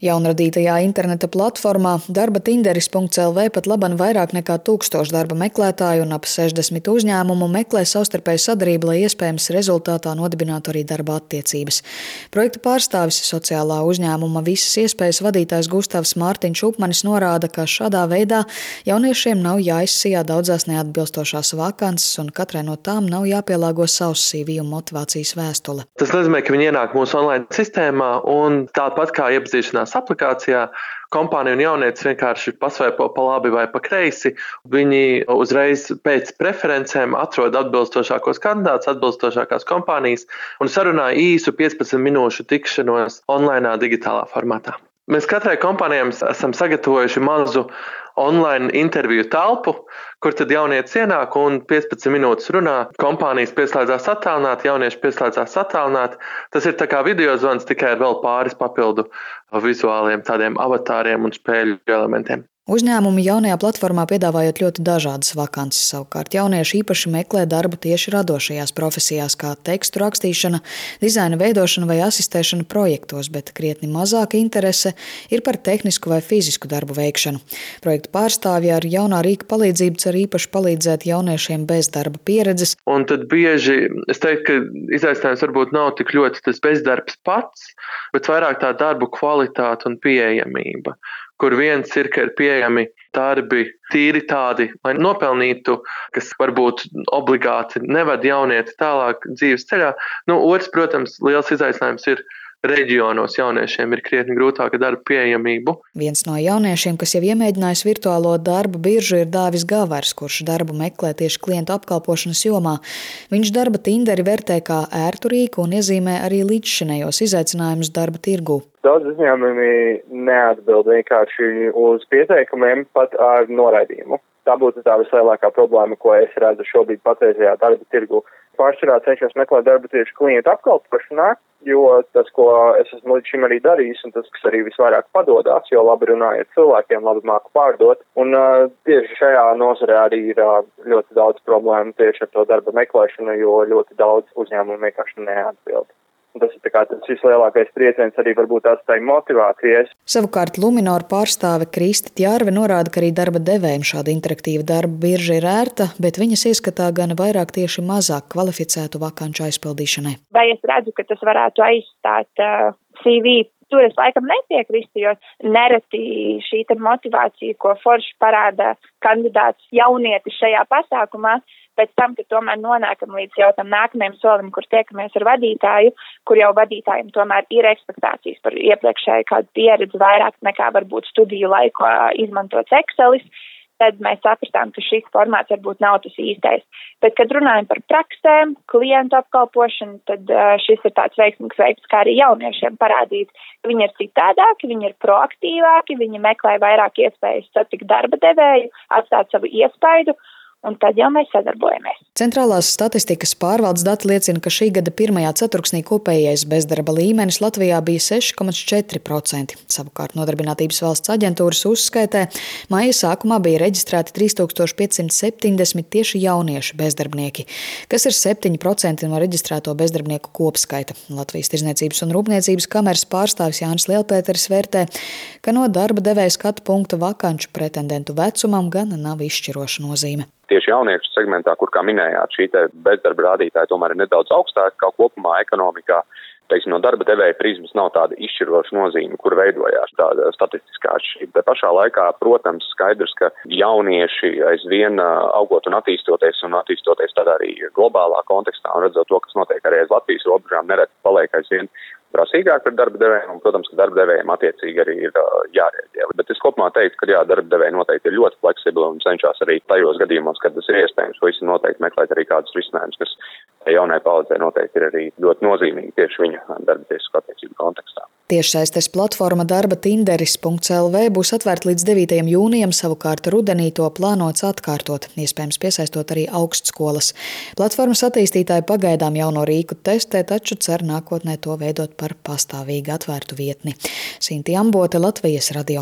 Jaunradītajā interneta platformā darba tinderis.lv pat laban vairāk nekā tūkstoši darba meklētāju un ap 60 uzņēmumu meklē savstarpēju sadarbību, lai iespējams rezultātā nodibinātu arī darba attiecības. Projekta pārstāvis sociālā uzņēmuma visas iespējas vadītājs Gustavs Mārtiņš Upmanis norāda, ka šādā veidā jauniešiem nav jāizsijā daudzās neatbilstošās vakances un katrai no tām nav jāpielāgo savs CV un motivācijas vēstule. Tas nozīmē, ka viņi ienāk mūsu online sistēmā un tāpat kā iepazīšanās sarunās aplikācijā, kompānija un jaunietis vienkārši pasvaipo pa labi vai pa kreisi. Viņi uzreiz pēc preferencēm atrod atbilstošākos kandidātus, atbilstošākās kompānijas un sarunāja īsu 15 minūšu tikšanos online digitālā formātā. Mēs katrai kompānijai esam sagatavojuši mazu online interviju telpu, kur tad jaunietis ienāk un 15 minūtes runā. Kompānijas pieslēdzās attālināt, jaunieši pieslēdzās attālināt. Tas ir kā video zvans, tikai ar vēl pāris papildu vizuāliem tādiem avatāriem un spēļu elementiem. Uzņēmumi jaunajā platformā piedāvājot ļoti dažādas vakances. Savukārt jaunieši īpaši meklē darbu tieši radošajās profesijās, kā tekstu rakstīšana, dizaina veidošana vai asistēšana projektos, bet krietni mazāka interese ir par tehnisku vai fizisku darbu veikšanu. Projektu pārstāvji ar jaunā rīka palīdzību cer īpaši palīdzēt jauniešiem bez darba pieredzes. Un tad bieži es teiktu, ka izaicinājums varbūt nav tik ļoti tas bezdarbs pats, bet vairāk tā darbu kvalitāte un pieejamība kur viens ir, ka ir pieejami darbi tīri tādi, lai nopelnītu, kas varbūt obligāti neved jaunieti tālāk dzīves ceļā. Nu, otrs, protams, liels izaicinājums ir reģionos jauniešiem ir krietni grūtāka darba pieejamība. Viens no jauniešiem, kas jau iemēģinājis virtuālo darba biržu, ir Dāvis Gavars, kurš darbu meklē tieši klientu apkalpošanas jomā. Viņš darba tinderi vērtē kā ērtu rīku un iezīmē arī līdzšinējos izaicinājumus darba tirgu. Daudz uzņēmumi neatbild vienkārši uz pieteikumiem pat ar noraidījumu. Tā būtu tā vislielākā problēma, ko es redzu šobrīd patreizajā darba tirgu. Pārsvarā cenšos meklēt darbu tieši klientu apkalpošanā, jo tas, ko es esmu līdz šim arī darījis, un tas, kas arī visvairāk padodas, jo labi runāju ar cilvēkiem, labi māku pārdot. Un uh, tieši šajā nozarē arī ir uh, ļoti daudz problēmu tieši ar to darba meklēšanu, jo ļoti daudz uzņēmumu vienkārši neatbild. Tas ir tas vislielākais trieciens arī varbūt tās tai motivācijas. Savukārt Luminor pārstāve Kristi Tjārve norāda, ka arī darba devējiem šāda interaktīva darba birža ir ērta, bet viņas ieskatā gan vairāk tieši mazāk kvalificētu vakanču aizpildīšanai. Vai es redzu, ka tas varētu aizstāt uh, CV tur es laikam nepiekrīstu, jo nereti šī motivācija, ko forši parāda kandidāts jaunietis šajā pasākumā, pēc tam, kad tomēr nonākam līdz jau tam nākamajam solim, kur tiekamies ar vadītāju, kur jau vadītājiem tomēr ir ekspektācijas par iepriekšēju kādu pieredzi vairāk nekā varbūt studiju laikā izmantots Excelis, tad mēs sapratām, ka šis formāts varbūt nav tas īstais. Bet, kad runājam par praksēm, klientu apkalpošanu, tad šis ir tāds veiksmīgs veids, kā arī jauniešiem parādīt, ka viņi ir citādāki, viņi ir proaktīvāki, viņi meklē vairāk iespējas satikt darba devēju, atstāt savu iespaidu un tad jau mēs sadarbojamies. Centrālās statistikas pārvaldes dati liecina, ka šī gada pirmajā ceturksnī kopējais bezdarba līmenis Latvijā bija 6,4%. Savukārt Nodarbinātības valsts aģentūras uzskaitē maija sākumā bija reģistrēti 3570 tieši jaunieši bezdarbnieki, kas ir 7% no reģistrēto bezdarbnieku kopskaita. Latvijas Tirzniecības un Rūpniecības kameras pārstāvis Jānis Lielpēteris vērtē, ka no darba devēja skatu punktu vakanču pretendentu vecumam gan nav izšķiroša nozīme tieši jauniešu segmentā, kur, kā minējāt, šī bezdarba rādītāja tomēr ir nedaudz augstāka kā kopumā ekonomikā. Teiksim, no darba devēja prizmas nav tāda izšķiroša nozīme, kur veidojās tāda statistiskā atšķirība. Bet pašā laikā, protams, skaidrs, ka jaunieši aizvien augot un attīstoties un attīstoties tādā arī globālā kontekstā un redzot to, kas notiek arī aiz Latvijas robežām, nereti paliek aizvien prasīgāk par darba devējiem, un, protams, ka darba devējiem attiecīgi arī ir uh, jārēģē. Bet es kopumā teiktu, ka jā, darba devēji noteikti ir ļoti fleksibli un cenšas arī tajos gadījumos, kad tas ir iespējams, visi noteikti meklēt arī kādus risinājumus, kas jaunai paudzei noteikti ir arī ļoti nozīmīgi tieši viņu darba tiesisku attiecību kontekstā. Tiešsaistes platforma darba tinderis.lv būs atvērta līdz 9. jūnijam, savukārt rudenī to plānots atkārtot, iespējams piesaistot arī augstskolas. Platformas attīstītāji pagaidām jauno rīku testē, taču cer nākotnē to veidot par pastāvīgi atvērtu vietni. Sinti Ambote, Latvijas radio.